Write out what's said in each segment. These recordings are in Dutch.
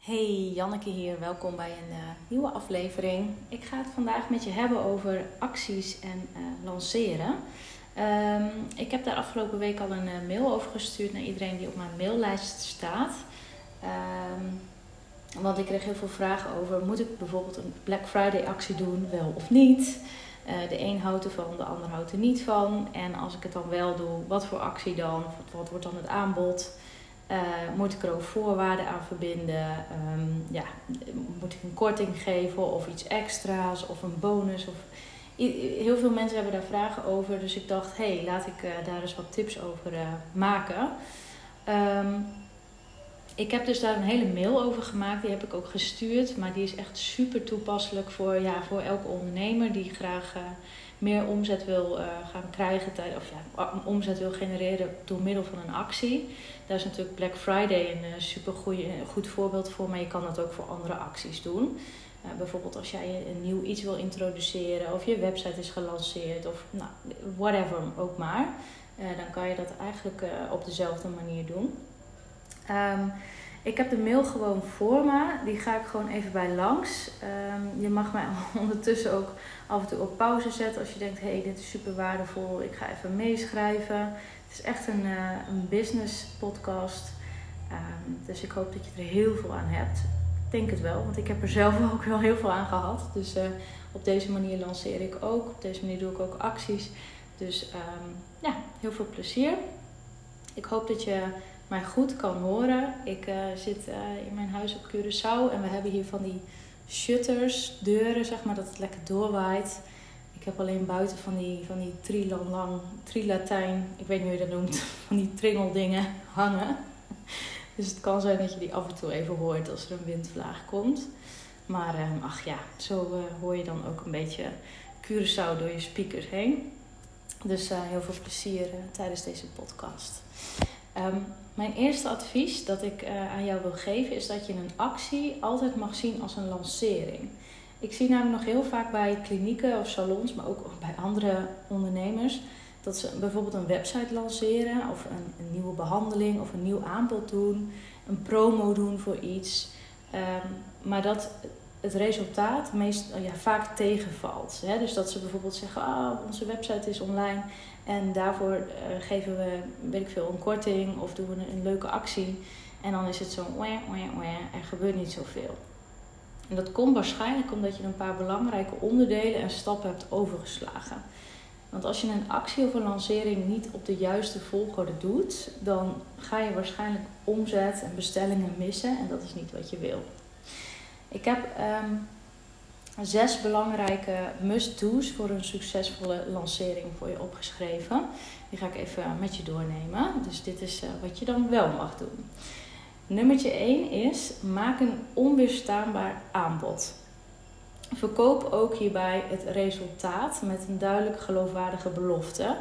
Hey, Janneke hier. Welkom bij een uh, nieuwe aflevering. Ik ga het vandaag met je hebben over acties en uh, lanceren. Um, ik heb daar afgelopen week al een uh, mail over gestuurd naar iedereen die op mijn maillijst staat. Um, want ik kreeg heel veel vragen over: moet ik bijvoorbeeld een Black Friday actie doen, wel of niet? de een houdt ervan, de ander houdt er niet van. En als ik het dan wel doe, wat voor actie dan? Wat wordt dan het aanbod? Uh, moet ik er ook voorwaarden aan verbinden? Um, ja, moet ik een korting geven of iets extra's of een bonus? Of... Heel veel mensen hebben daar vragen over. Dus ik dacht, hé, hey, laat ik uh, daar eens wat tips over uh, maken. Um, ik heb dus daar een hele mail over gemaakt. Die heb ik ook gestuurd. Maar die is echt super toepasselijk voor, ja, voor elke ondernemer die graag meer omzet wil uh, gaan krijgen, of ja, omzet wil genereren door middel van een actie. Daar is natuurlijk Black Friday een uh, super goed voorbeeld voor, maar je kan dat ook voor andere acties doen. Uh, bijvoorbeeld als jij een nieuw iets wil introduceren, of je website is gelanceerd, of nou, whatever ook maar. dan kan je dat eigenlijk op dezelfde manier doen. Um, ik heb de mail gewoon voor me. Die ga ik gewoon even bij langs. Um, je mag mij ondertussen ook af en toe op pauze zetten als je denkt: hé, hey, dit is super waardevol. Ik ga even meeschrijven. Het is echt een, uh, een business podcast. Um, dus ik hoop dat je er heel veel aan hebt. Ik denk het wel, want ik heb er zelf ook wel heel veel aan gehad. Dus uh, op deze manier lanceer ik ook. Op deze manier doe ik ook acties. Dus um, ja, heel veel plezier. Ik hoop dat je mij goed kan horen. Ik uh, zit uh, in mijn huis op Curaçao en we hebben hier van die shutters, deuren, zeg maar, dat het lekker doorwaait. Ik heb alleen buiten van die, van die trilang, trilatijn, ik weet niet hoe je dat noemt, van die tringeldingen hangen. Dus het kan zijn dat je die af en toe even hoort als er een windvlaag komt. Maar uh, ach ja, zo hoor je dan ook een beetje Curaçao door je speakers heen. Dus heel veel plezier tijdens deze podcast. Um, mijn eerste advies dat ik uh, aan jou wil geven is dat je een actie altijd mag zien als een lancering. Ik zie namelijk nog heel vaak bij klinieken of salons, maar ook bij andere ondernemers, dat ze bijvoorbeeld een website lanceren of een, nieuwe behandeling of een nieuw aanbod doen, een promo doen voor iets. Um, maar dat het resultaat meest, ja, vaak tegenvalt. Hè? Dus dat ze bijvoorbeeld zeggen, ah, onze website is online en daarvoor uh, geven we, weet ik veel, een korting of doen we een, leuke actie. En dan is het zo, wah, wah, wah, er gebeurt niet zoveel. En dat komt waarschijnlijk omdat je een paar belangrijke onderdelen en stappen hebt overgeslagen. Want als je een actie of een lancering niet op de juiste volgorde doet, dan ga je waarschijnlijk omzet en bestellingen missen en dat is niet wat je wil. Ik heb um, zes belangrijke must-do's voor een succesvolle lancering voor je opgeschreven. Die ga ik even met je doornemen. Dus dit is uh, wat je dan wel mag doen. Nummertje 1 is maak een onweerstaanbaar aanbod. Verkoop ook hierbij het resultaat met een duidelijk geloofwaardige belofte.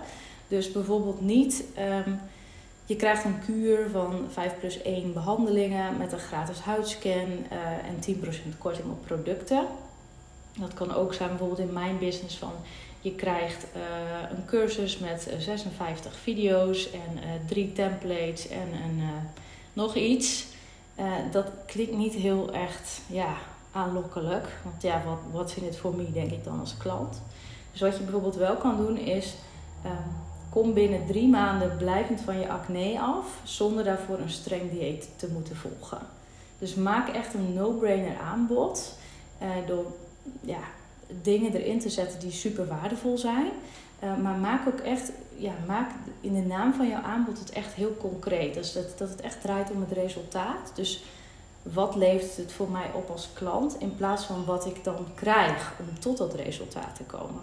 Dus bijvoorbeeld niet um, je krijgt een kuur van 5 plus 1 behandelingen met een gratis huidscan uh, en 10% korting op producten. Dat kan ook zijn bijvoorbeeld in mijn business van je krijgt uh, een cursus met 56 video's en uh, drie templates en nog iets. dat klinkt niet heel echt ja, aanlokkelijk. Want ja, wat, wat vindt het voor mij, denk ik dan als klant. Dus wat je bijvoorbeeld wel kan doen is... Um, Kom binnen drie maanden blijvend van je acne af, zonder daarvoor een streng dieet te moeten volgen. Dus maak echt een no-brainer aanbod door ja, dingen erin te zetten die super waardevol zijn. Uh, maar maak ook echt, ja, maak in de naam van jouw aanbod het echt heel concreet. Dus dat, dat het echt draait om het resultaat. Dus wat levert het voor mij op als klant in plaats van wat ik dan krijg om tot dat resultaat te komen.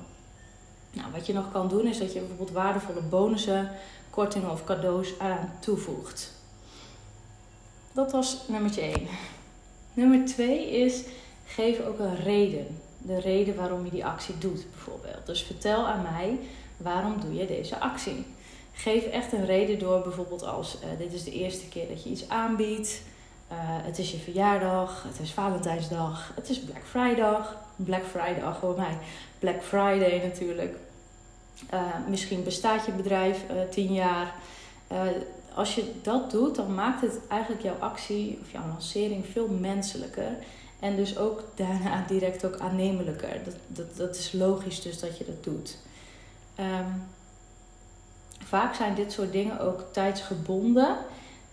Nou, wat je nog kan doen is dat je bijvoorbeeld waardevolle bonussen, kortingen of cadeaus eraan toevoegt. Dat was nummer 1. Nummer 2 is geef ook een reden. De reden waarom je die actie doet, bijvoorbeeld. Dus vertel aan mij waarom doe je deze actie. Geef echt een reden door, bijvoorbeeld als uh, dit is de eerste keer dat je iets aanbiedt. Uh, het is je verjaardag, het is Valentijnsdag, het is Black Friday. Black Friday, voor mij. Black Friday natuurlijk. Uh, misschien bestaat je bedrijf tien jaar. Als je dat doet, dan maakt het eigenlijk jouw actie of jouw lancering veel menselijker. En dus ook daarna direct ook aannemelijker. Dat, dat, dat is logisch dus dat je dat doet. Ehm, vaak zijn dit soort dingen ook tijdsgebonden.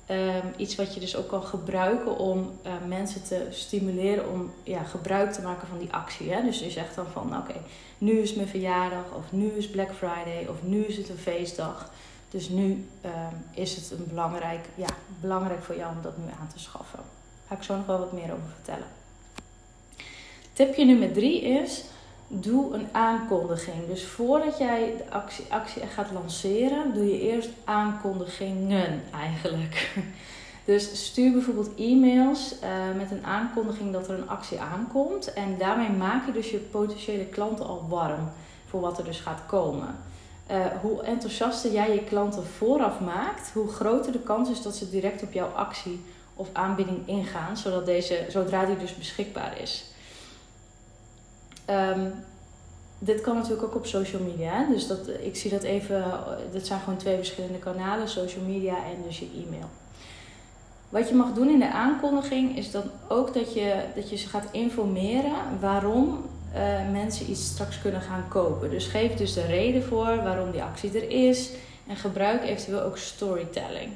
Um, iets wat je dus ook kan gebruiken om uh, mensen te stimuleren om ja, gebruik te maken van die actie. Hè? Dus je zegt dan van oké, nu is mijn verjaardag, of nu is Black Friday, of nu is het een feestdag. Dus nu um, is het een belangrijk, ja, belangrijk voor jou om dat nu aan te schaffen. Daar ga ik zo nog wel wat meer over vertellen. Tipje nummer drie is, doe een aankondiging. Dus voordat jij de actie, actie gaat lanceren, doe je eerst aankondigingen eigenlijk. Dus stuur bijvoorbeeld e-mails uh, met een aankondiging dat er een actie aankomt. En daarmee maak je dus je potentiële klanten al warm voor wat er dus gaat komen. Uh, hoe enthousiaster jij je klanten vooraf maakt, hoe groter de kans is dat ze direct op jouw actie of aanbieding ingaan, zodat deze, zodra die dus beschikbaar is. Um, dit kan natuurlijk ook op social media. Dus dat, ik zie dat even, dit zijn gewoon twee verschillende kanalen, social media en dus je e-mail. Wat je mag doen in de aankondiging is dan ook dat je, dat je ze gaat informeren waarom uh, mensen iets straks kunnen gaan kopen. Dus geef dus de reden voor waarom die actie er is en gebruik eventueel ook storytelling.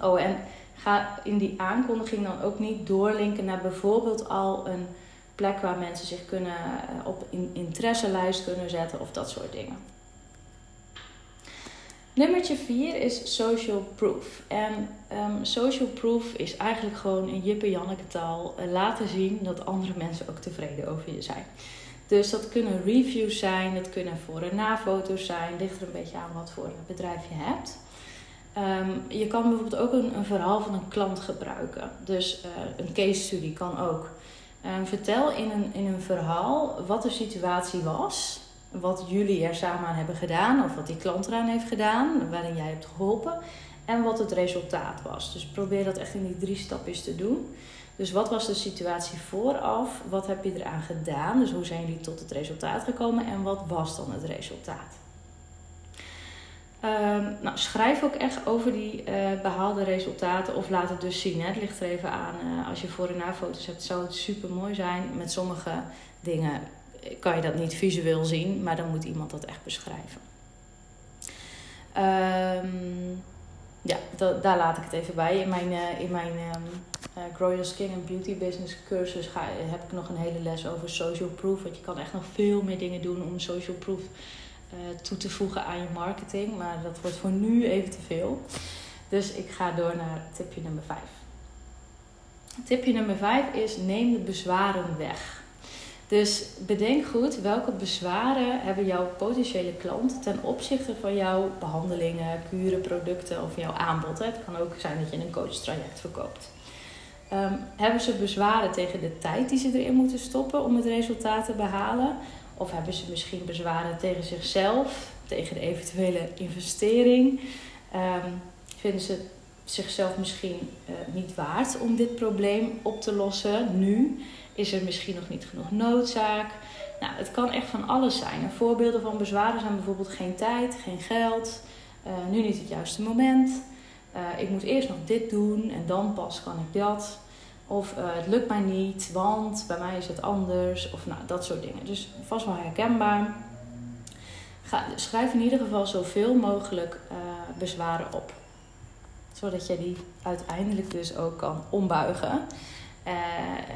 Oh, en ga in die aankondiging dan ook niet doorlinken naar bijvoorbeeld al een plek waar mensen zich kunnen eh, op in interesselijst kunnen zetten of dat soort dingen. Nummertje 4 is social proof. En um, social proof is eigenlijk gewoon een Jippe Janneke taal uh, laten zien dat andere mensen ook tevreden over je zijn. Dus dat kunnen reviews zijn, dat kunnen voor- en na-foto's zijn, ligt er een beetje aan wat voor bedrijf je hebt. Um, je kan bijvoorbeeld ook een, een, verhaal van een klant gebruiken. Dus uh, een case study kan ook. Um, vertel in een, in een verhaal wat de situatie was, wat jullie er samen aan hebben gedaan, of wat die klant eraan heeft gedaan, waarin jij hebt geholpen, en wat het resultaat was. Dus probeer dat echt in die drie stapjes te doen. Dus wat was de situatie vooraf? Wat heb je eraan gedaan? Dus hoe zijn jullie tot het resultaat gekomen? En wat was dan het resultaat? Um, nou, schrijf ook echt over die uh, behaalde resultaten of laat het dus zien. Hè. Het ligt er even aan. Uh, als je voor- en na-foto's hebt, zou het super mooi zijn. Met sommige dingen kan je dat niet visueel zien, maar dan moet iemand dat echt beschrijven. Um, ja, da daar laat ik het even bij. In mijn, uh, in mijn um, Grow Your Skin and Beauty Business cursus ga, heb ik nog een hele les over social proof. Want je kan echt nog veel meer dingen doen om social proof toe te voegen aan je marketing. Maar dat wordt voor nu even te veel. Dus ik ga door naar tipje nummer 5. Tipje nummer 5 is neem de bezwaren weg. Dus bedenk goed welke bezwaren hebben jouw potentiële klant ten opzichte van jouw behandelingen, kuren, producten of jouw aanbod. Het kan ook zijn dat je een coachtraject verkoopt. Um, hebben ze bezwaren tegen de tijd die ze erin moeten stoppen om het resultaat te behalen? Of hebben ze misschien bezwaren tegen zichzelf, tegen de eventuele investering? Um, vinden ze zichzelf misschien uh, niet waard om dit probleem op te lossen nu? Is er misschien nog niet genoeg noodzaak? Nou, het kan echt van alles zijn. voorbeelden van bezwaren zijn bijvoorbeeld geen tijd, geen geld, uh, nu niet het juiste moment. Uh, ik moet eerst nog dit doen en dan pas kan ik dat. Of uh, het lukt mij niet, want bij mij is het anders. Of nou, dat soort dingen. Dus vast wel herkenbaar. Ga, schrijf in ieder geval zoveel mogelijk uh, bezwaren op. Zodat je die uiteindelijk dus ook kan ombuigen. Uh,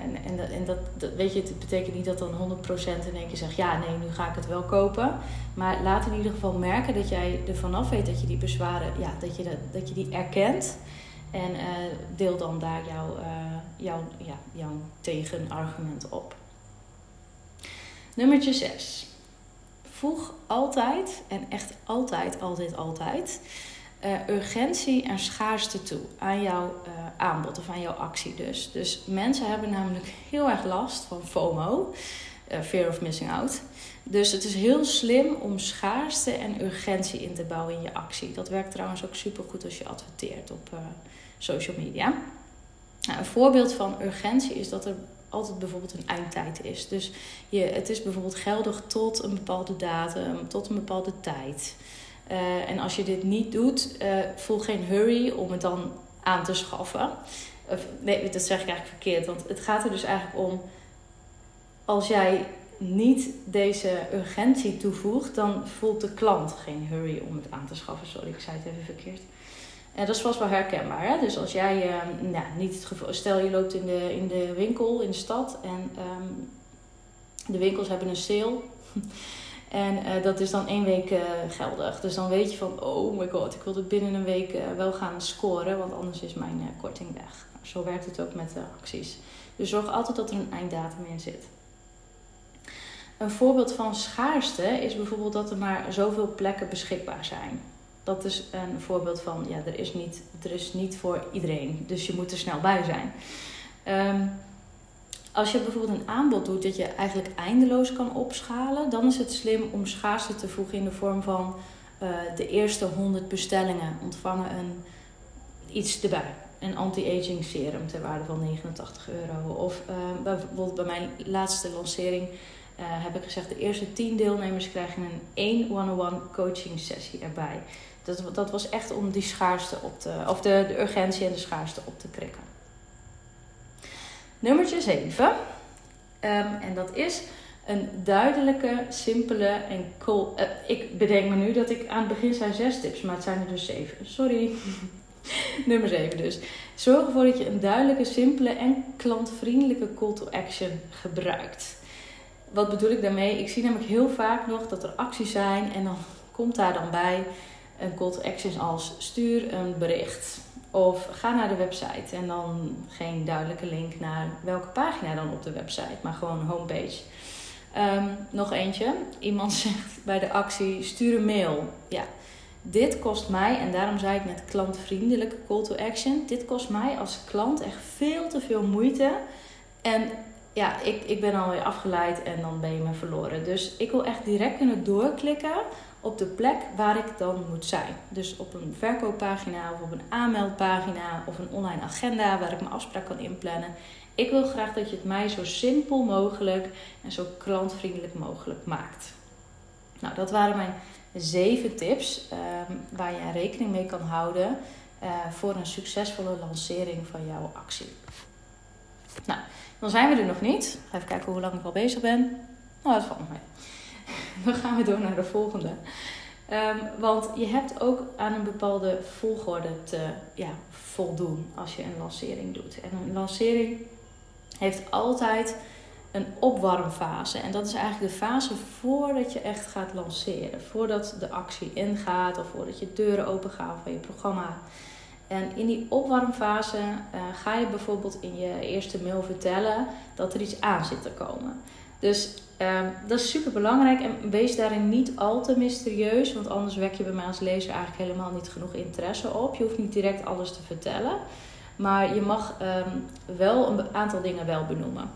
en en, dat, en dat, weet je, het betekent niet dat dan 100% in één keer zegt: ja, nee, nu ga ik het wel kopen. Maar laat in ieder geval merken dat jij er vanaf weet dat je die bezwaren, ja, dat je, dat, dat je die erkent. En deel dan daar jouw, jouw, ja, jouw tegenargument op. Nummertje 6. Voeg altijd, en echt altijd, altijd, altijd, uh, urgentie en schaarste toe aan jouw aanbod of aan jouw actie dus. Dus mensen hebben namelijk heel erg last van FOMO, fear of missing out. Dus het is heel slim om schaarste en urgentie in te bouwen in je actie. Dat werkt trouwens ook super goed als je adverteert op social media. Nou, een voorbeeld van urgentie is dat er altijd bijvoorbeeld een eindtijd is. Dus je, het is bijvoorbeeld geldig tot een bepaalde datum, tot een bepaalde tijd. Uh, en als je dit niet doet, uh, voel geen hurry om het dan aan te schaffen. Of, nee, dat zeg ik eigenlijk verkeerd. Want het gaat er dus eigenlijk om. Als jij niet deze urgentie toevoegt, dan voelt de klant geen hurry om het aan te schaffen. Sorry, ik zei het even verkeerd. En dat is vast wel herkenbaar. Hè? Dus als jij uh, nou, niet het stel je loopt in de, in de winkel in de stad en um, de winkels hebben een sale. En uh, dat is dan één week uh, geldig. Dus dan weet je van, oh my god, ik wil het binnen een week uh, wel gaan scoren, want anders is mijn korting weg. Nou, zo werkt het ook met acties. Dus zorg altijd dat er een einddatum in zit. Een voorbeeld van schaarste is bijvoorbeeld dat er maar zoveel plekken beschikbaar zijn. Dat is een voorbeeld van, ja, er is niet, er is niet voor iedereen. Dus je moet er snel bij zijn. Um, als je bijvoorbeeld een aanbod doet dat je eigenlijk eindeloos kan opschalen, dan is het slim om schaarste te voegen in de vorm van uh, de eerste 100 bestellingen ontvangen een, iets erbij. Een anti-aging serum ter waarde van 89 euro. Of uh, bijvoorbeeld bij mijn laatste lancering uh, heb ik gezegd: de eerste 10 deelnemers krijgen een 1 one-on-one coaching sessie erbij. Dat, dat was echt om die schaarste op te, of de, de urgentie en de schaarste op te prikken. Nummertje 7. Um, ehm, en dat is een duidelijke, simpele en cool. Uh, ik bedenk me nu dat ik aan het begin zei zes tips, maar het zijn er dus zeven. Sorry. Nummer 7 dus. Zorg ervoor dat je een duidelijke, simpele en klantvriendelijke call to action gebruikt. Wat bedoel ik daarmee? Ik zie namelijk heel vaak nog dat er acties zijn en dan komt daar dan bij een call to action als stuur een bericht. Of ga naar de website en dan geen duidelijke link naar welke pagina dan op de website, maar gewoon homepage. Um, nog eentje. Iemand zegt bij de actie: stuur een mail. Ja, dit kost mij, en daarom zei ik net klantvriendelijke call to action. Dit kost mij als klant echt veel te veel moeite. En ja, ik, ik ben alweer afgeleid en dan ben je me verloren. Dus ik wil echt direct kunnen doorklikken op de plek waar ik dan moet zijn. Dus op een verkooppagina of op een aanmeldpagina of een online agenda waar ik mijn afspraak kan inplannen. Ik wil graag dat je het mij zo simpel mogelijk en zo klantvriendelijk mogelijk maakt. Nou, dat waren mijn zeven tips ehm, waar je rekening mee kan houden uh, voor een succesvolle lancering van jouw actie. Nou, dan zijn we er nog niet. Even kijken hoe lang ik al bezig ben. Nou, dat valt nog mee. Dan gaan we door naar de volgende. Um, want je hebt ook aan een bepaalde volgorde te ja, voldoen als je een lancering doet. En een lancering heeft altijd een opwarmfase. En dat is eigenlijk de fase voordat je echt gaat lanceren. Voordat de actie ingaat of voordat je deuren open gaan van je programma. En in die opwarmfase uh, ga je bijvoorbeeld in je eerste mail vertellen dat er iets aan zit te komen. Dus um, dat is super belangrijk en wees daarin niet al te mysterieus, want anders wek je bij mij als lezer eigenlijk helemaal niet genoeg interesse op. Je hoeft niet direct alles te vertellen, maar je mag um, wel een aantal dingen wel benoemen.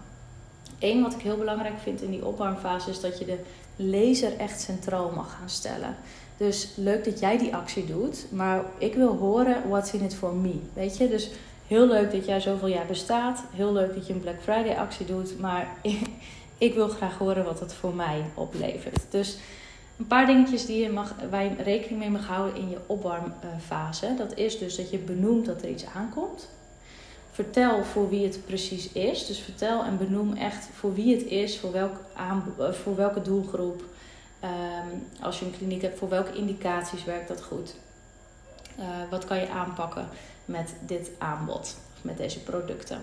Eén wat ik heel belangrijk vind in die opwarmfase is dat je de lezer echt centraal mag gaan stellen. Dus leuk dat jij die actie doet, maar ik wil horen what's in it for me. Weet je, dus heel leuk dat jij zoveel jaar bestaat. Heel leuk dat je een Black Friday actie doet, maar ik wil graag horen wat het voor mij oplevert. Dus een paar dingetjes die je mag, waar je rekening mee mag houden in je opwarmfase. Dat is dus dat je benoemt dat er iets aankomt. Vertel voor wie het precies is. Dus vertel en benoem echt voor wie het is, voor, eh, voor welke doelgroep. Um, als je een kliniek hebt, voor welke indicaties werkt dat goed? Uh, wat kan je aanpakken met dit aanbod of met deze producten?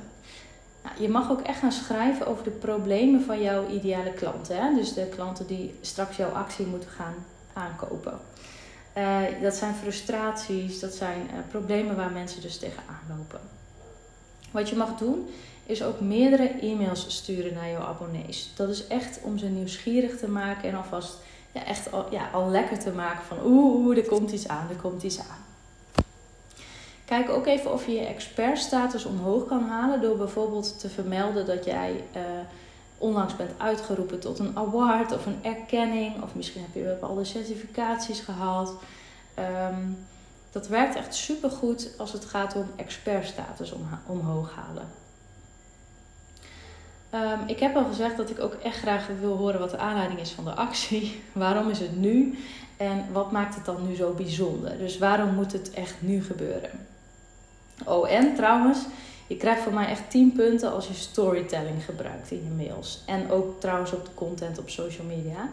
Nou, je mag ook echt gaan schrijven over de problemen van jouw ideale klanten. Hè? Dus de klanten die straks jouw actie moeten gaan aankopen. Uh, dat zijn frustraties, dat zijn uh, problemen waar mensen dus tegenaan lopen. Wat je mag doen, is ook meerdere e-mails sturen naar jouw abonnees. Dat is echt om ze nieuwsgierig te maken en alvast ja, echt al, ja, al lekker te maken van oeh, er komt iets aan, er komt iets aan. Kijk ook even of je je expertstatus omhoog kan halen door bijvoorbeeld te vermelden dat jij uh, onlangs bent uitgeroepen tot een award of een erkenning. Of misschien heb je bepaalde certificaties gehaald. Um, dat werkt echt super goed als het gaat om expertstatus om, omhoog halen. Um, ik heb al gezegd dat ik ook echt graag wil horen wat de aanleiding is van de actie. Waarom is het nu? En wat maakt het dan nu zo bijzonder? Dus waarom moet het echt nu gebeuren? Oh, en trouwens, je krijgt van mij echt 10 punten als je storytelling gebruikt in je mails. En ook trouwens op de content op social media.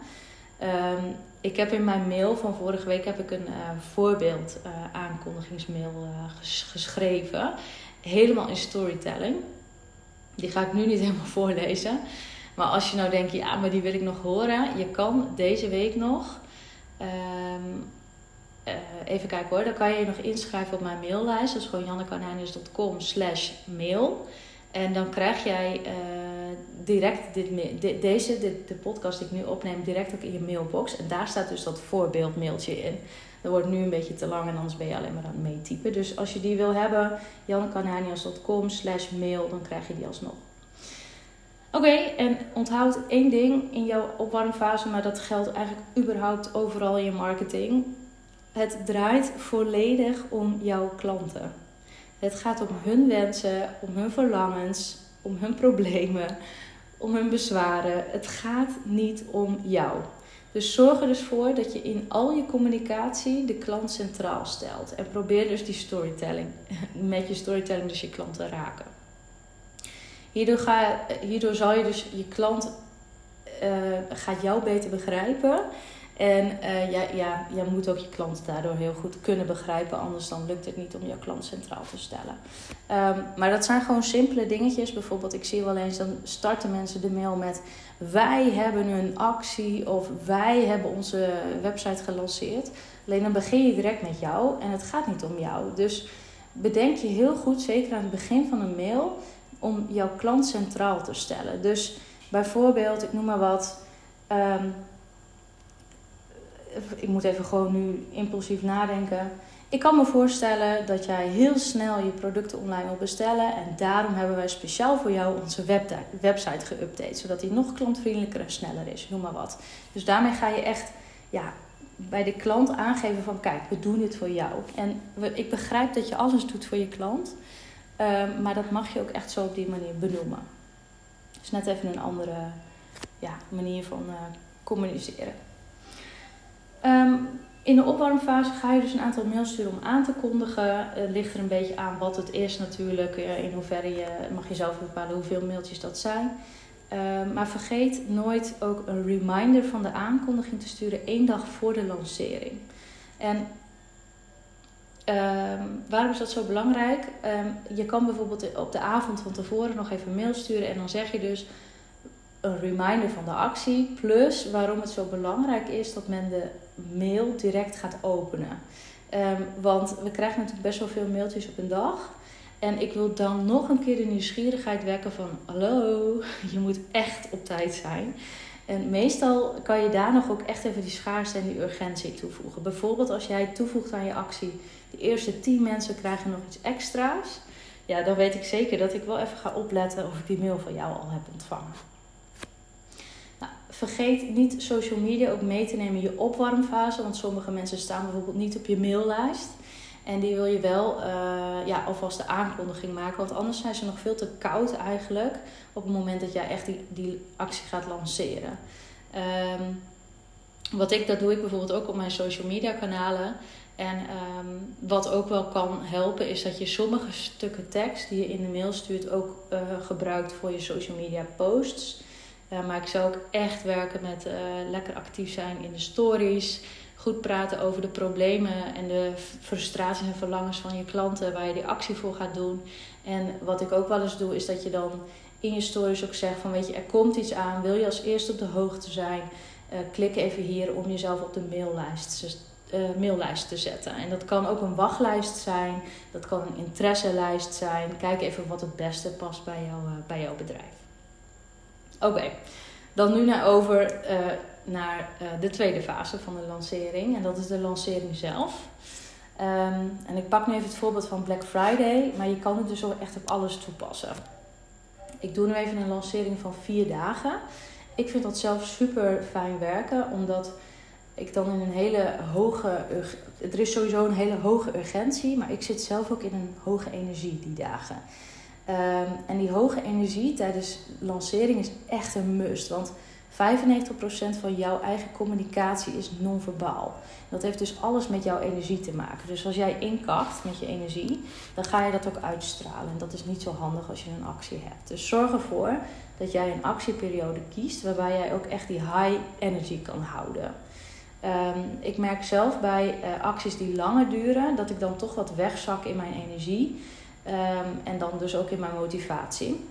Ehm, ik heb in mijn mail van vorige week heb ik een uh, voorbeeld uh, aankondigingsmail uh, geschreven. Helemaal in storytelling. Die ga ik nu niet helemaal voorlezen. Maar als je nou denkt, ja, maar die wil ik nog horen. Je kan deze week nog. Um, even kijken hoor. Dan kan je je nog inschrijven op mijn maillijst. Dat is gewoon jannekanijnis.com slash mail. En dan krijg jij uh, direct dit, de, deze, de podcast die ik nu opneem, direct ook in je mailbox. En daar staat dus dat voorbeeldmailtje in. Dat wordt nu een beetje te lang en anders ben je alleen maar aan het meetypen. Dus als je die wil hebben, jannekananias.com slash mail, dan krijg je die alsnog. Oké, en onthoud één ding in jouw opwarmfase, maar dat geldt eigenlijk überhaupt overal in je marketing. Het draait volledig om jouw klanten. Het gaat om hun wensen, om hun verlangens, om hun problemen, om hun bezwaren. Het gaat niet om jou. Dus zorg er dus voor dat je in al je communicatie de klant centraal stelt. En probeer dus die storytelling, met je storytelling dus je klanten raken. Hierdoor, ga, hierdoor zal je dus je klant uh, gaat jou beter begrijpen. En uh, ja, ja, jij moet ook je klant daardoor heel goed kunnen begrijpen. Anders dan lukt het niet om jouw klant centraal te stellen. Um, maar dat zijn gewoon simpele dingetjes. Bijvoorbeeld, ik zie wel eens, dan starten mensen de mail met... Wij hebben een actie of wij hebben onze website gelanceerd. Alleen dan begin je direct met jou en het gaat niet om jou. Dus bedenk je heel goed, zeker aan het begin van een mail om jouw klant centraal te stellen. Dus bijvoorbeeld, ik noem maar wat. Um, ik moet even gewoon nu impulsief nadenken. Ik kan me voorstellen dat jij heel snel je producten online wil bestellen. En daarom hebben wij speciaal voor jou onze website geüpdate. Zodat die nog klantvriendelijker en sneller is. Noem maar wat. Dus daarmee ga je echt ja, bij de klant aangeven van kijk, we doen dit voor jou. En ik begrijp dat je alles doet voor je klant. Um, maar dat mag je ook echt zo op die manier benoemen. Dus net even een andere ja, manier van uh, communiceren. Um, in de opwarmfase ga je dus een aantal mails sturen om aan te kondigen. Het ligt er een beetje aan wat het is natuurlijk. In hoeverre je mag je zelf bepalen hoeveel mailtjes dat zijn. Um, maar vergeet nooit ook een reminder van de aankondiging te sturen één dag voor de lancering. En Um, waarom is dat zo belangrijk? Je kan bijvoorbeeld op de avond van tevoren nog even een mail sturen en dan zeg je dus een reminder van de actie. Plus waarom het zo belangrijk is dat men de mail direct gaat openen. Um, want we krijgen natuurlijk best wel veel mailtjes op een dag. En ik wil dan nog een keer de nieuwsgierigheid wekken van hallo, je moet echt op tijd zijn. En meestal kan je daar nog ook echt even die schaarste en die urgentie toevoegen. Bijvoorbeeld als jij toevoegt aan je actie, de eerste 10 mensen krijgen nog iets extra's. Ja, dan weet ik zeker dat ik wel even ga opletten of ik die mail van jou al heb ontvangen. Vergeet niet social media ook mee te nemen in je opwarmfase. Want sommige mensen staan bijvoorbeeld niet op je maillijst. En die wil je wel uh, ja, alvast de aankondiging maken. Want anders zijn ze nog veel te koud eigenlijk. Op het moment dat jij echt die, die actie gaat lanceren. Um, wat ik, dat doe ik bijvoorbeeld ook op mijn social media kanalen. En um, wat ook wel kan helpen is dat je sommige stukken tekst die je in de mail stuurt ook uh, gebruikt voor je social media posts. Maar ik zou ook echt werken met uh, lekker actief zijn in de stories goed praten over de problemen en de frustraties en verlangens van je klanten, waar je die actie voor gaat doen. En wat ik ook wel eens doe, is dat je dan in je stories ook zegt van weet je, er komt iets aan, wil je als eerste op de hoogte zijn, uh, klik even hier om jezelf op de maillijst, uh, maillijst te zetten. En dat kan ook een wachtlijst zijn, dat kan een interesselijst zijn. Kijk even wat het beste past bij, jou, bij jouw bedrijf. Oké, dan nu naar over naar uh, de tweede fase van de lancering. En dat is de lancering zelf. Um, en ik pak nu even het voorbeeld van Black Friday. Maar je kan het dus ook echt op alles toepassen. Ik doe nu even een lancering van vier dagen. Ik vind dat zelf super fijn werken. Omdat ik dan in een hele hoge... Er is sowieso een hele hoge urgentie. Maar ik zit zelf ook in een hoge energie die dagen. Um, en die hoge energie tijdens lancering is echt een must. Want 95% van jouw eigen communicatie is non-verbaal. Dat heeft dus alles met jouw energie te maken. Dus als jij inkakt met je energie, dan ga je dat ook uitstralen. En dat is niet zo handig als je een actie hebt. Dus zorg ervoor dat jij een actieperiode kiest waarbij jij ook echt die high energy kan houden. Ehm, ik merk zelf bij uh, acties die langer duren dat ik dan toch wat wegzak in mijn energie. Ehm, en dan dus ook in mijn motivatie.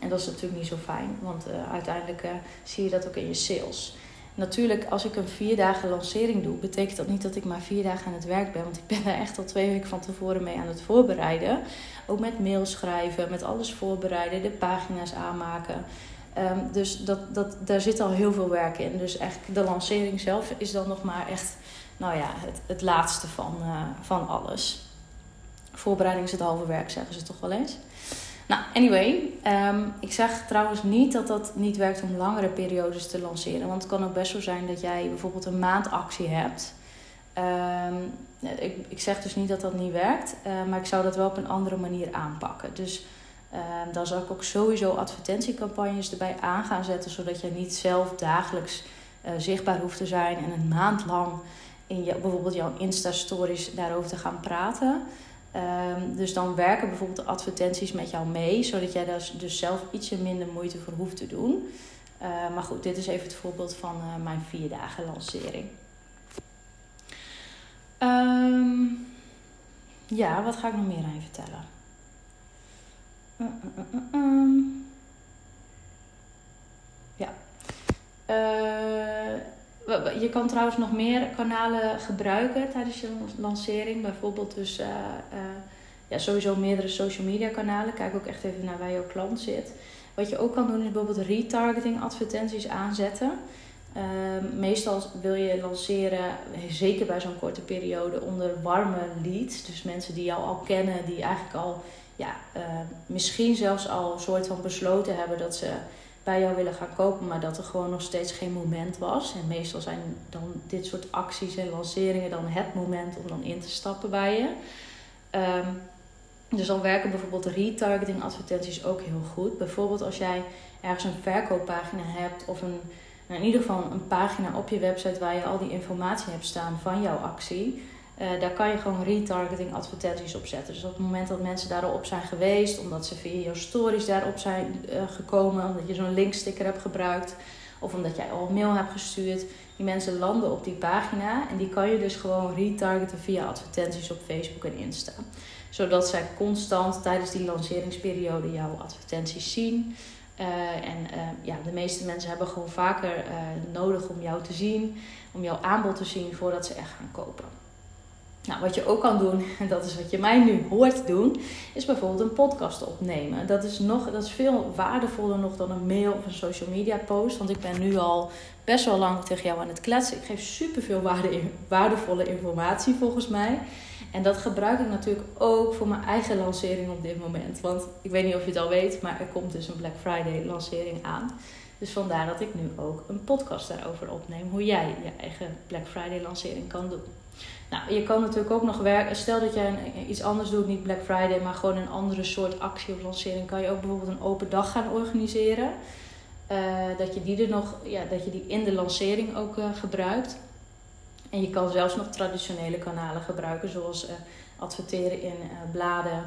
En dat is natuurlijk niet zo fijn, want uh, uiteindelijk uh, zie je dat ook in je sales. Natuurlijk, als ik een vier dagen lancering doe, betekent dat niet dat ik maar vier dagen aan het werk ben. Want ik ben daar echt al twee weken van tevoren mee aan het voorbereiden. Ook met mails schrijven, met alles voorbereiden, de pagina's aanmaken. Um, dus dat, dat, daar zit al heel veel werk in. Dus eigenlijk de lancering zelf is dan nog maar echt nou ja, het, het laatste van, uh, van alles. Voorbereiding is het halve werk, zeggen ze toch wel eens. Nou, anyway. Um, ik zeg trouwens niet dat dat niet werkt om langere periodes te lanceren. Want het kan ook best zo zijn dat jij bijvoorbeeld een maand actie hebt. Um, ik, ik zeg dus niet dat dat niet werkt. Uh, maar ik zou dat wel op een andere manier aanpakken. Dus uh, dan zou ik ook sowieso advertentiecampagnes erbij aan gaan zetten. Zodat je niet zelf dagelijks uh, zichtbaar hoeft te zijn. En een maand lang in je, bijvoorbeeld jouw Insta-stories daarover te gaan praten. Um, dus dan werken bijvoorbeeld de advertenties met jou mee, zodat jij daar dus zelf ietsje minder moeite voor hoeft te doen. Uh, maar goed, dit is even het voorbeeld van uh, mijn vier dagen lancering. Um, ja, wat ga ik nog meer aan je vertellen? Uh, ja. Je kan trouwens nog meer kanalen gebruiken tijdens je lancering. Bijvoorbeeld dus uh, uh, ja, sowieso meerdere social media kanalen. Kijk ook echt even naar waar jouw klant zit. Wat je ook kan doen is bijvoorbeeld retargeting advertenties aanzetten. Uh, meestal wil je lanceren, zeker bij zo'n korte periode, onder warme leads. Dus mensen die jou al kennen, die eigenlijk al ja, misschien zelfs al een soort van besloten hebben dat ze bij jou willen gaan kopen, maar dat er gewoon nog steeds geen moment was. En meestal zijn dan dit soort acties en lanceringen dan het moment om dan in te stappen bij je. Um, dus dan werken bijvoorbeeld retargeting advertenties ook heel goed. Bijvoorbeeld als jij ergens een verkooppagina hebt of een, nou in ieder geval een pagina op je website waar je al die informatie hebt staan van jouw actie. Uh, daar kan je gewoon retargeting advertenties op zetten. Dus op het moment dat mensen daarop zijn geweest, omdat ze via jouw stories daarop zijn uh, gekomen, omdat je zo'n linksticker hebt gebruikt, of omdat jij al een mail hebt gestuurd, die mensen landen op die pagina en die kan je dus gewoon retargeten via advertenties op Facebook en Insta. Zodat zij constant tijdens die lanceringsperiode jouw advertenties zien. Uh, en ja, de meeste mensen hebben gewoon vaker nodig om jou te zien, om jouw aanbod te zien voordat ze echt gaan kopen. Nou, wat je ook kan doen, en dat is wat je mij nu hoort doen, is bijvoorbeeld een podcast opnemen. Dat is, nog, dat is veel waardevoller nog dan een mail of een social media post. Want ik ben nu al best wel lang tegen jou aan het kletsen. Ik geef superveel waarde, waardevolle informatie volgens mij. En dat gebruik ik natuurlijk ook voor mijn eigen lancering op dit moment. Want ik weet niet of je het al weet, maar er komt dus een Black Friday lancering aan. Dus vandaar dat ik nu ook een podcast daarover opneem. Hoe jij je eigen Black Friday lancering kan doen. Nou, je kan natuurlijk ook nog werken. Stel dat jij iets anders doet, niet Black Friday, maar gewoon een andere soort actie of lancering. Kan je ook bijvoorbeeld een open dag gaan organiseren. Uh, dat je die er nog, ja, dat je die in de lancering ook uh, gebruikt. En je kan zelfs nog traditionele kanalen gebruiken, zoals uh, adverteren in bladen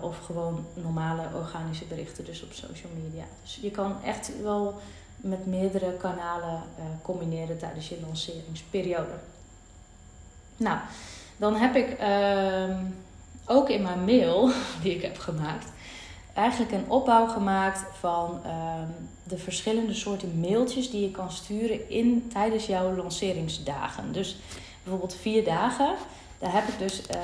of gewoon normale organische berichten, dus op social media. Dus je kan echt wel met meerdere kanalen combineren tijdens je lanceringsperiode. Nou, dan heb ik uh, ook in mijn mail die ik heb gemaakt, eigenlijk een opbouw gemaakt van uh, de verschillende soorten mailtjes die je kan sturen in, tijdens jouw lanceringsdagen. Dus bijvoorbeeld vier dagen, daar heb ik dus uh,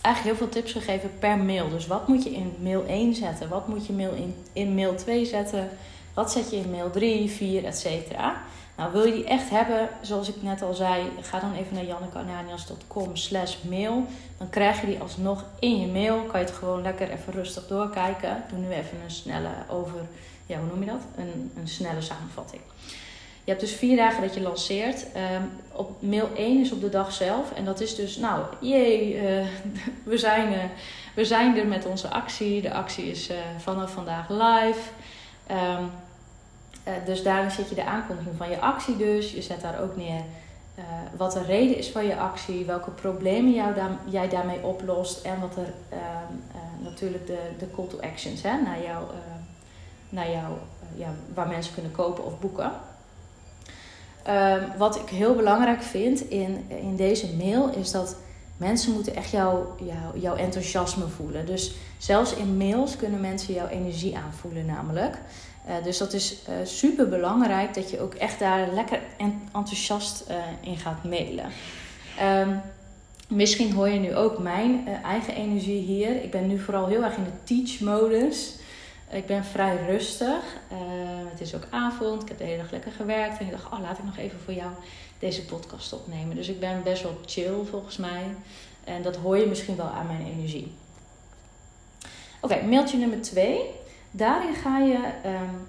eigenlijk heel veel tips gegeven per mail. Dus wat moet je in mail 1 zetten? Wat moet je mail in, in mail 2 zetten? Wat zet je in mail 3, 4, et cetera? Nou, wil je die echt hebben, zoals ik net al zei, ga dan even naar jannekananias.com slash mail. Dan krijg je die alsnog in je mail. Kan je het gewoon lekker even rustig doorkijken. Doe nu even een snelle over, ja, hoe noem je dat? Een, een snelle samenvatting. Je hebt dus vier dagen dat je lanceert. Um, op mail 1 is op de dag zelf. En dat is dus, nou, jee, uh, we, zijn, uh, we zijn er met onze actie. De actie is uh, vanaf vandaag live. Um, dus daarin zet je de aankondiging van je actie dus. Je zet daar ook neer wat de reden is van je actie, welke problemen jij daarmee oplost en wat er ehm, natuurlijk de, de call to actions hè, naar jou, naar jou ja, waar mensen kunnen kopen of boeken. Ehm, wat ik heel belangrijk vind in, in deze mail is dat mensen moeten echt jou, jou, jouw enthousiasme voelen. Dus zelfs in mails kunnen mensen jouw energie aanvoelen namelijk. Uh, dus dat is uh, super belangrijk dat je ook echt daar lekker enthousiast uh, in gaat mailen. Um, misschien hoor je nu ook mijn eigen energie hier. Ik ben nu vooral heel erg in de teach-modus. Ik ben vrij rustig. Uh, het is ook avond. Ik heb de hele dag lekker gewerkt. En ik dacht, oh, laat ik nog even voor jou deze podcast opnemen. Dus ik ben best wel chill volgens mij. En dat hoor je misschien wel aan mijn energie. Oké, mailtje nummer twee. Daarin ga je um,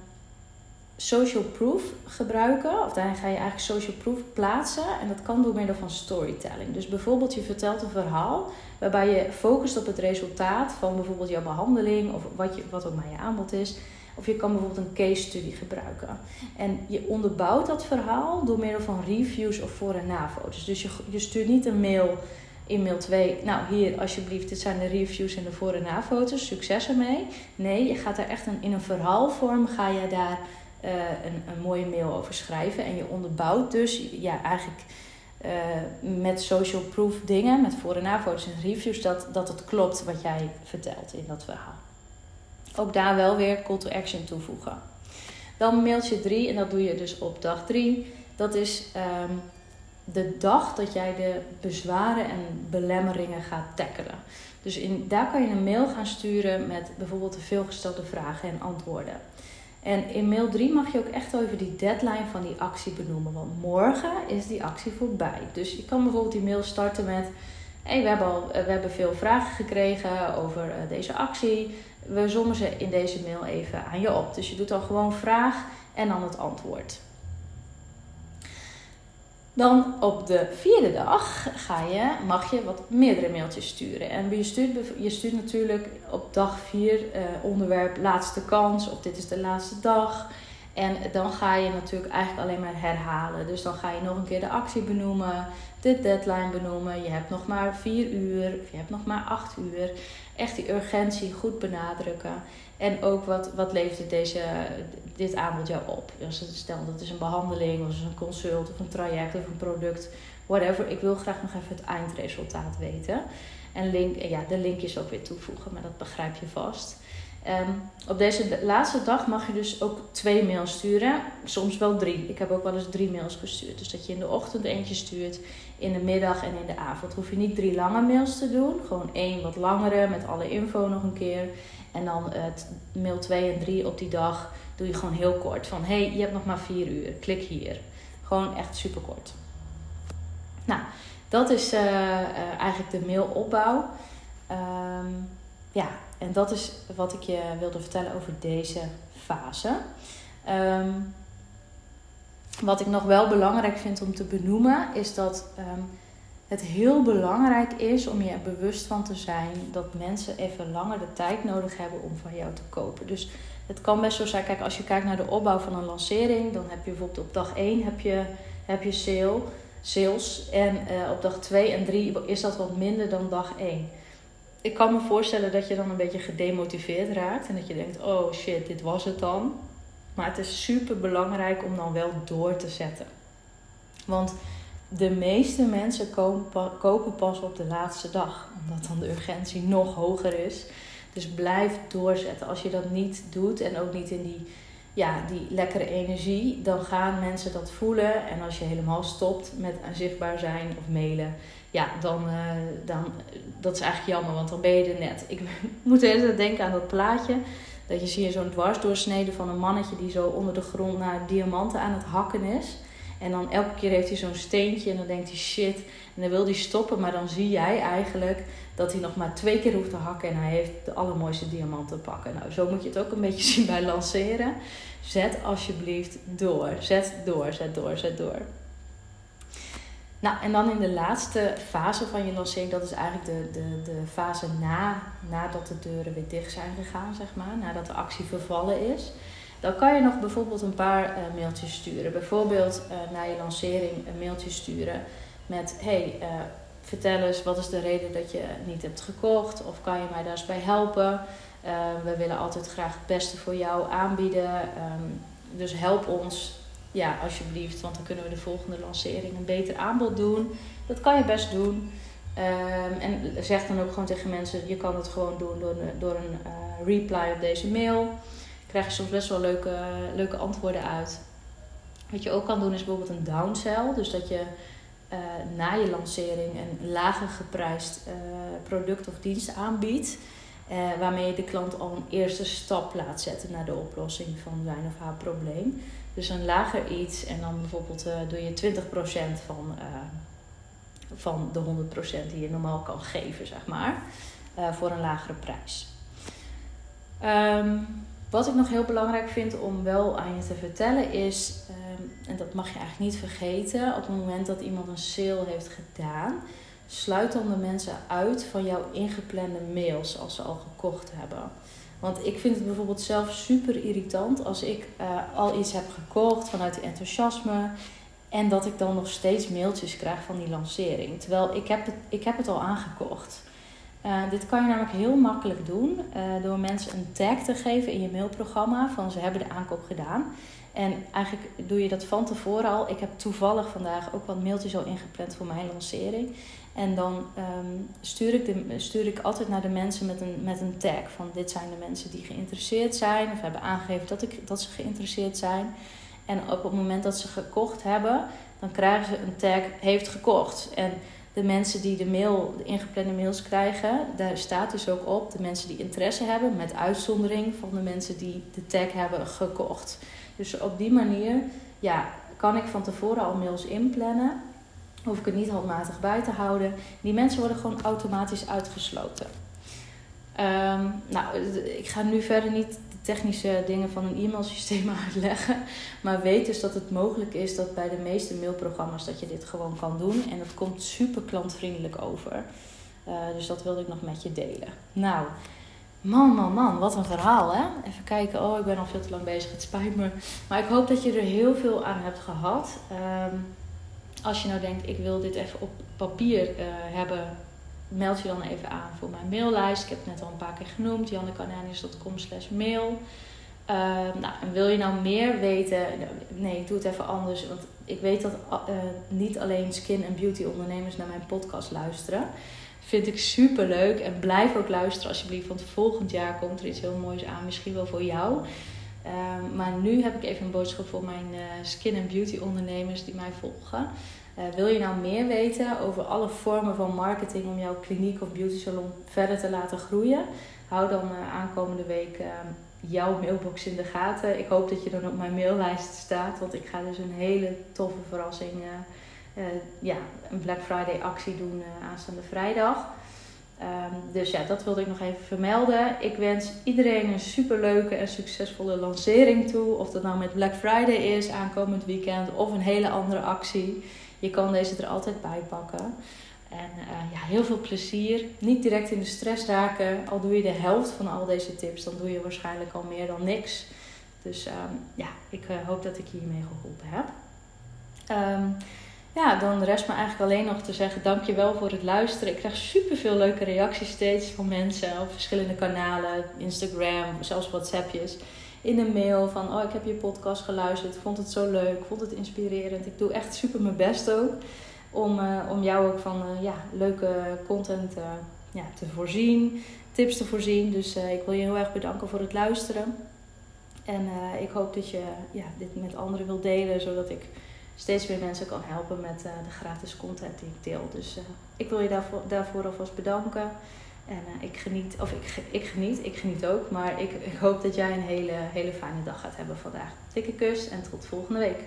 social proof gebruiken. Of daarin ga je eigenlijk social proof plaatsen. En dat kan door middel van storytelling. Dus bijvoorbeeld je vertelt een verhaal waarbij je focust op het resultaat van bijvoorbeeld jouw behandeling of wat, je, wat ook maar je aanbod is. Of je kan bijvoorbeeld een case study gebruiken. En je onderbouwt dat verhaal door middel van reviews of voor- en na-foto's. Dus je, je stuurt niet een mail in mail 2. Nou, hier alsjeblieft, dit zijn de reviews en de voor- en na-foto's. Succes ermee. Nee, je gaat daar echt een, in een verhaalvorm ga je daar uh, een, een mooie mail over schrijven. En je onderbouwt dus ja, eigenlijk uh, met social proof dingen, met voor- en na-foto's en reviews, dat, dat het klopt wat jij vertelt in dat verhaal. Ook daar wel weer call to action toevoegen. Dan mailtje 3, en dat doe je dus op dag 3. Dat is um, de dag dat jij de bezwaren en belemmeringen gaat tackelen. Dus in, daar kan je een mail gaan sturen met bijvoorbeeld de veelgestelde vragen en antwoorden. En in mail 3 mag je ook echt over die deadline van die actie benoemen. Want morgen is die actie voorbij. Dus je kan bijvoorbeeld die mail starten met: hey, we, hebben al, we hebben veel vragen gekregen over uh, deze actie. We zommen ze in deze mail even aan je op. Dus je doet dan gewoon vraag en dan het antwoord. Dan op de vierde dag ga je, mag je wat meerdere mailtjes sturen. En je stuurt, je stuurt natuurlijk op dag vier uh, onderwerp laatste kans of dit is de laatste dag. En dan ga je natuurlijk eigenlijk alleen maar herhalen. Dus dan ga je nog een keer de actie benoemen, de deadline benoemen. Je hebt nog maar vier uur of je hebt nog maar acht uur. Echt die urgentie goed benadrukken. En ook wat, wat levert deze, dit aanbod jou op? Dus stel dat is een behandeling, of een consult, of een traject, of een product, whatever. Ik wil graag nog even het eindresultaat weten. En link, ja, de linkjes ook weer toevoegen, maar dat begrijp je vast. Um, op deze laatste dag mag je dus ook twee mails sturen. Soms wel drie. Ik heb ook wel eens drie mails gestuurd. Dus dat je in de ochtend eentje stuurt, in de middag en in de avond. Hoef je niet drie lange mails te doen. Gewoon één wat langere met alle info nog een keer. En dan het mail 2 en 3 op die dag doe je gewoon heel kort. Van hey, je hebt nog maar vier uur. Klik hier. Gewoon echt super kort. Nou, dat is uh, uh, eigenlijk de mailopbouw. Um, ja, en dat is wat ik je wilde vertellen over deze fase. Um, wat ik nog wel belangrijk vind om te benoemen, is dat um, het heel belangrijk is om je er bewust van te zijn dat mensen even langer de tijd nodig hebben om van jou te kopen. Dus het kan best zo zijn, kijk, als je kijkt naar de opbouw van een lancering, dan heb je bijvoorbeeld op dag 1 heb je, heb je sale, sales. En uh, op dag 2 en 3 is dat wat minder dan dag 1 ik kan me voorstellen dat je dan een beetje gedemotiveerd raakt. En dat je denkt, oh shit, dit was het dan. Maar het is super belangrijk om dan wel door te zetten. Want de meeste mensen kopen pas op de laatste dag. Omdat dan de urgentie nog hoger is. Dus blijf doorzetten. Als je dat niet doet en ook niet in die, ja, die lekkere energie, dan gaan mensen dat voelen. En als je helemaal stopt met zichtbaar zijn of mailen, ja, dan, uh, dan dat is eigenlijk jammer, want dan ben je er net. Ik moet even denken aan dat plaatje. Dat je zie je zo'n dwarsdoorsnede van een mannetje die zo onder de grond naar diamanten aan het hakken is. En dan elke keer heeft hij zo'n steentje en dan denkt hij shit. En dan wil hij stoppen, maar dan zie jij eigenlijk dat hij nog maar twee keer hoeft te hakken en hij heeft de allermooiste diamanten pakken. Nou, zo moet je het ook een beetje zien bij lanceren. Zet alsjeblieft door. Zet door, zet door, zet door. Nou, en dan in de laatste fase van je lancering, dat is eigenlijk de, de, de fase na, nadat de deuren weer dicht zijn gegaan, zeg maar, nadat de actie vervallen is dan kan je nog bijvoorbeeld een paar mailtjes sturen. Bijvoorbeeld na je lancering een mailtje sturen met: Hey, vertel eens wat is de reden dat je niet hebt gekocht? Of kan je mij daar eens bij helpen? we willen altijd graag het beste voor jou aanbieden. Ehm, dus help ons ja, alsjeblieft, want dan kunnen we de volgende lancering een beter aanbod doen. Dat kan je best doen. Um, en zeg dan ook gewoon tegen mensen: je kan het gewoon doen door, door een uh, reply op deze mail. Krijg je soms best wel leuke, leuke antwoorden uit. Wat je ook kan doen is bijvoorbeeld een downsell. Dus dat je uh, na je lancering een lager geprijsd uh, product of dienst aanbiedt. waarmee je de klant al een eerste stap laat zetten naar de oplossing van zijn of haar probleem. Dus een lager iets en dan bijvoorbeeld doe je 20% van van de 100% die je normaal kan geven, zeg maar, uh, voor een lagere prijs. Um, wat ik nog heel belangrijk vind om wel aan je te vertellen is, um, en dat mag je eigenlijk niet vergeten, op het moment dat iemand een sale heeft gedaan, sluit dan de mensen uit van jouw ingeplande mails als ze al gekocht hebben. Want ik vind het bijvoorbeeld zelf super irritant als ik uh, al iets heb gekocht vanuit die enthousiasme en dat ik dan nog steeds mailtjes krijg van die lancering. Terwijl ik heb het, ik heb het al aangekocht. Uh, dit kan je namelijk heel makkelijk doen uh, door mensen een tag te geven in je mailprogramma van ze hebben de aankoop gedaan. En eigenlijk doe je dat van tevoren al. Ik heb toevallig vandaag ook wat mailtjes al ingepland voor mijn lancering. En dan um, stuur, ik de, stuur ik altijd naar de mensen met een, met een tag. Van dit zijn de mensen die geïnteresseerd zijn of hebben aangegeven dat, ik, dat ze geïnteresseerd zijn. En op het moment dat ze gekocht hebben, dan krijgen ze een tag heeft gekocht. En de mensen die de mail, de ingeplande mails krijgen, daar staat dus ook op de mensen die interesse hebben, met uitzondering van de mensen die de tag hebben gekocht. Dus op die manier ja, kan ik van tevoren al mails inplannen. Hoef ik het niet handmatig bij te houden. Die mensen worden gewoon automatisch uitgesloten. Um, nou, ik ga nu verder niet technische dingen van een e-mailsysteem uitleggen. Maar weet dus dat het mogelijk is dat bij de meeste mailprogramma's dat je dit gewoon kan doen. En dat komt super klantvriendelijk over. Uh, dus dat wilde ik nog met je delen. Nou, man, man, man, wat een verhaal hè. Even kijken, oh ik ben al veel te lang bezig, het spijt me. Maar ik hoop dat je er heel veel aan hebt gehad. Um, als je nou denkt, ik wil dit even op papier uh, hebben meld je dan even aan voor mijn maillijst. Ik heb het net al een paar keer genoemd, jannekananius.com slash mail. Uh, nou, en wil je nou meer weten? Nee, doe het even anders. Want ik weet dat uh, niet alleen skin- en beauty ondernemers naar mijn podcast luisteren. Vind ik super leuk. En blijf ook luisteren alsjeblieft. Want volgend jaar komt er iets heel moois aan. Misschien wel voor jou. Uh, maar nu heb ik even een boodschap voor mijn uh, skin- en beauty ondernemers die mij volgen. Uh, wil je nou meer weten over alle vormen van marketing om jouw kliniek of beauty salon verder te laten groeien? Hou dan uh, aankomende week uh, jouw mailbox in de gaten. Ik hoop dat je dan op mijn maillijst staat, want ik ga dus een hele toffe verrassing, ja, een Black Friday actie doen aanstaande vrijdag. Um, dus ja, dat wilde ik nog even vermelden. Ik wens iedereen een superleuke en succesvolle lancering toe. Of dat nou met Black Friday is, aankomend weekend, of een hele andere actie. Je kan deze er altijd bij pakken. En uh, ja, heel veel plezier. Niet direct in de stress raken. Al doe je de helft van al deze tips, dan doe je waarschijnlijk al meer dan niks. Dus um, ja, ik hoop dat ik je hiermee geholpen heb. Um, ja, dan rest me eigenlijk alleen nog te zeggen dankjewel voor het luisteren. Ik krijg super veel leuke reacties steeds van mensen op verschillende kanalen. Instagram, zelfs WhatsAppjes in een mail van: Oh, ik heb je podcast geluisterd, vond het zo leuk, vond het inspirerend. Ik doe echt super mijn best ook om, uh, om jou ook van uh, ja, leuke content uh, ja, te voorzien, tips te voorzien. Dus ik wil je heel erg bedanken voor het luisteren. En ik hoop dat je ja, dit met anderen wilt delen, zodat ik steeds meer mensen kan helpen met de gratis content die ik deel. Dus ik wil je daarvoor, daarvoor alvast bedanken. En uh, ik geniet, of ik, ik geniet, ik geniet ook. Maar ik, ik hoop dat jij een hele, hele fijne dag gaat hebben vandaag. Dikke kus en tot volgende week.